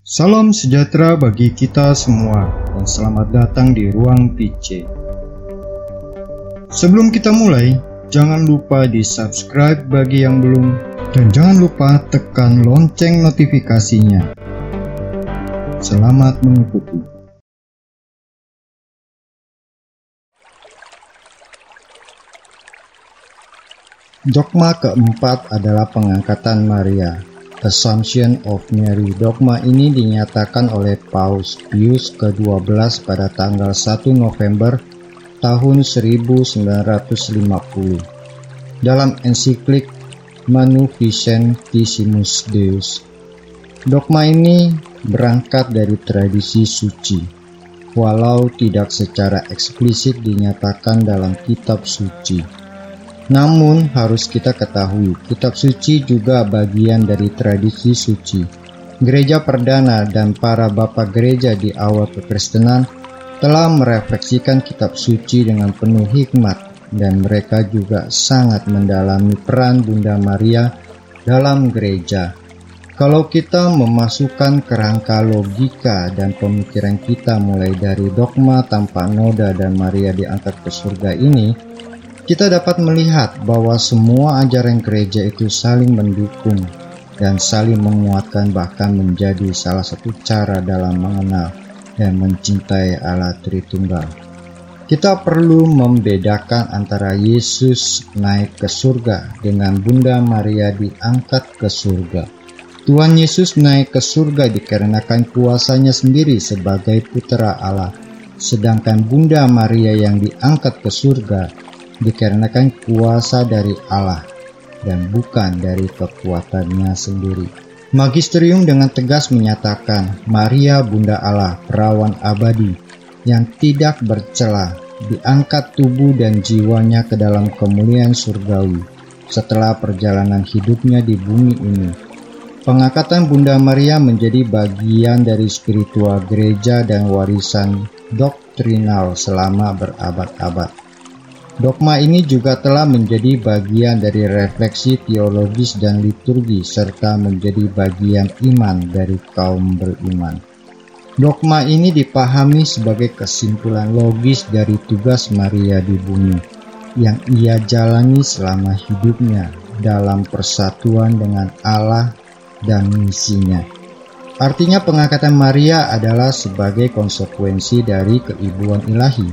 Salam sejahtera bagi kita semua dan selamat datang di Ruang PC. Sebelum kita mulai, jangan lupa di subscribe bagi yang belum dan jangan lupa tekan lonceng notifikasinya. Selamat mengikuti. Dogma keempat adalah pengangkatan Maria, Assumption of Mary. Dogma ini dinyatakan oleh Paus Pius ke-12 pada tanggal 1 November tahun 1950 dalam ensiklik Magnificentissimus Deus. Dogma ini berangkat dari tradisi suci, walau tidak secara eksplisit dinyatakan dalam kitab suci. Namun harus kita ketahui, kitab suci juga bagian dari tradisi suci. Gereja perdana dan para bapak gereja di awal kekristenan telah merefleksikan kitab suci dengan penuh hikmat dan mereka juga sangat mendalami peran Bunda Maria dalam gereja. Kalau kita memasukkan kerangka logika dan pemikiran kita mulai dari dogma tanpa noda dan Maria diangkat ke surga ini, kita dapat melihat bahwa semua ajaran gereja itu saling mendukung dan saling menguatkan bahkan menjadi salah satu cara dalam mengenal dan mencintai Allah Tritunggal. Kita perlu membedakan antara Yesus naik ke surga dengan Bunda Maria diangkat ke surga. Tuhan Yesus naik ke surga dikarenakan kuasanya sendiri sebagai putra Allah, sedangkan Bunda Maria yang diangkat ke surga dikarenakan kuasa dari Allah dan bukan dari kekuatannya sendiri. Magisterium dengan tegas menyatakan Maria Bunda Allah perawan abadi yang tidak bercela diangkat tubuh dan jiwanya ke dalam kemuliaan surgawi setelah perjalanan hidupnya di bumi ini. Pengangkatan Bunda Maria menjadi bagian dari spiritual gereja dan warisan doktrinal selama berabad-abad. Dogma ini juga telah menjadi bagian dari refleksi teologis dan liturgi serta menjadi bagian iman dari kaum beriman. Dogma ini dipahami sebagai kesimpulan logis dari tugas Maria di bumi yang ia jalani selama hidupnya dalam persatuan dengan Allah dan misinya. Artinya pengangkatan Maria adalah sebagai konsekuensi dari keibuan ilahi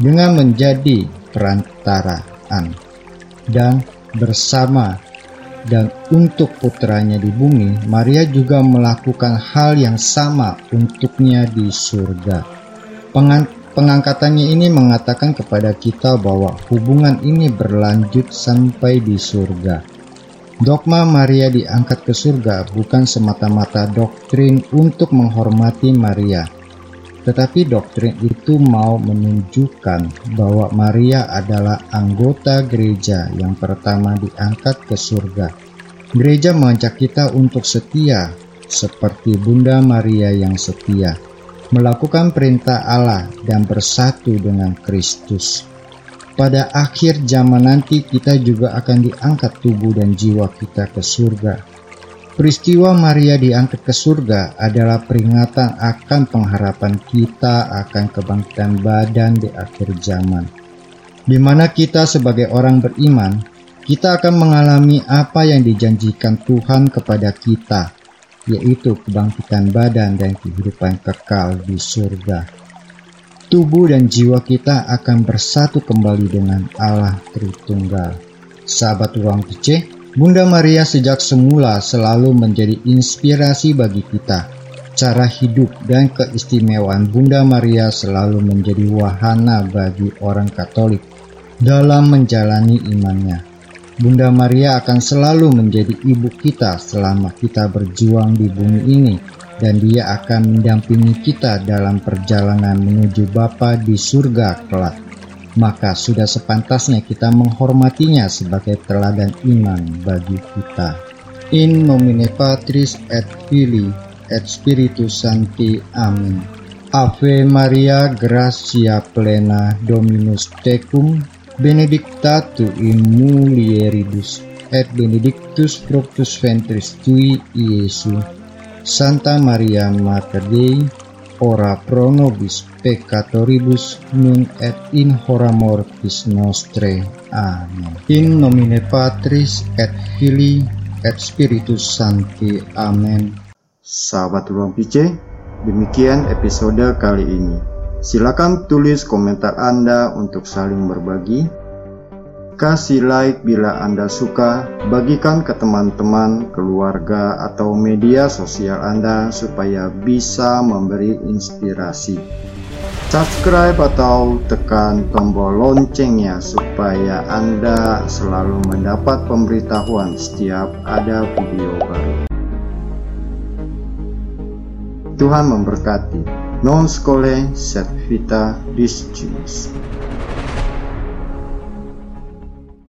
dengan menjadi perantaraan dan bersama dan untuk putranya di bumi, Maria juga melakukan hal yang sama untuknya di surga. Pengang pengangkatannya ini mengatakan kepada kita bahwa hubungan ini berlanjut sampai di surga. Dogma Maria diangkat ke surga bukan semata-mata doktrin untuk menghormati Maria, tetapi doktrin itu mau menunjukkan bahwa Maria adalah anggota gereja yang pertama diangkat ke surga. Gereja mengajak kita untuk setia seperti Bunda Maria yang setia, melakukan perintah Allah dan bersatu dengan Kristus. Pada akhir zaman nanti kita juga akan diangkat tubuh dan jiwa kita ke surga Peristiwa Maria diangkat ke surga adalah peringatan akan pengharapan kita akan kebangkitan badan di akhir zaman. Di mana kita sebagai orang beriman, kita akan mengalami apa yang dijanjikan Tuhan kepada kita, yaitu kebangkitan badan dan kehidupan kekal di surga. Tubuh dan jiwa kita akan bersatu kembali dengan Allah Tritunggal. Sahabat ruang kecil, Bunda Maria sejak semula selalu menjadi inspirasi bagi kita. Cara hidup dan keistimewaan Bunda Maria selalu menjadi wahana bagi orang Katolik dalam menjalani imannya. Bunda Maria akan selalu menjadi ibu kita selama kita berjuang di bumi ini dan dia akan mendampingi kita dalam perjalanan menuju Bapa di surga kelak maka sudah sepantasnya kita menghormatinya sebagai teladan iman bagi kita. In nomine Patris et Filii et Spiritus Sancti. Amin. Ave Maria, gratia plena Dominus tecum, benedicta tu in mulieribus, et benedictus fructus ventris tui, Iesus. Santa Maria Mater Dei, ora pro nobis peccatoribus nun et in hora mortis nostre. Amen. In nomine Patris et Filii et Spiritus Sancti. Amen. Sahabat Ruang PC, demikian episode kali ini. Silakan tulis komentar Anda untuk saling berbagi. Kasih like bila Anda suka, bagikan ke teman-teman, keluarga, atau media sosial Anda supaya bisa memberi inspirasi. Subscribe atau tekan tombol loncengnya supaya Anda selalu mendapat pemberitahuan setiap ada video baru. Tuhan memberkati. Non scole set vita discimus.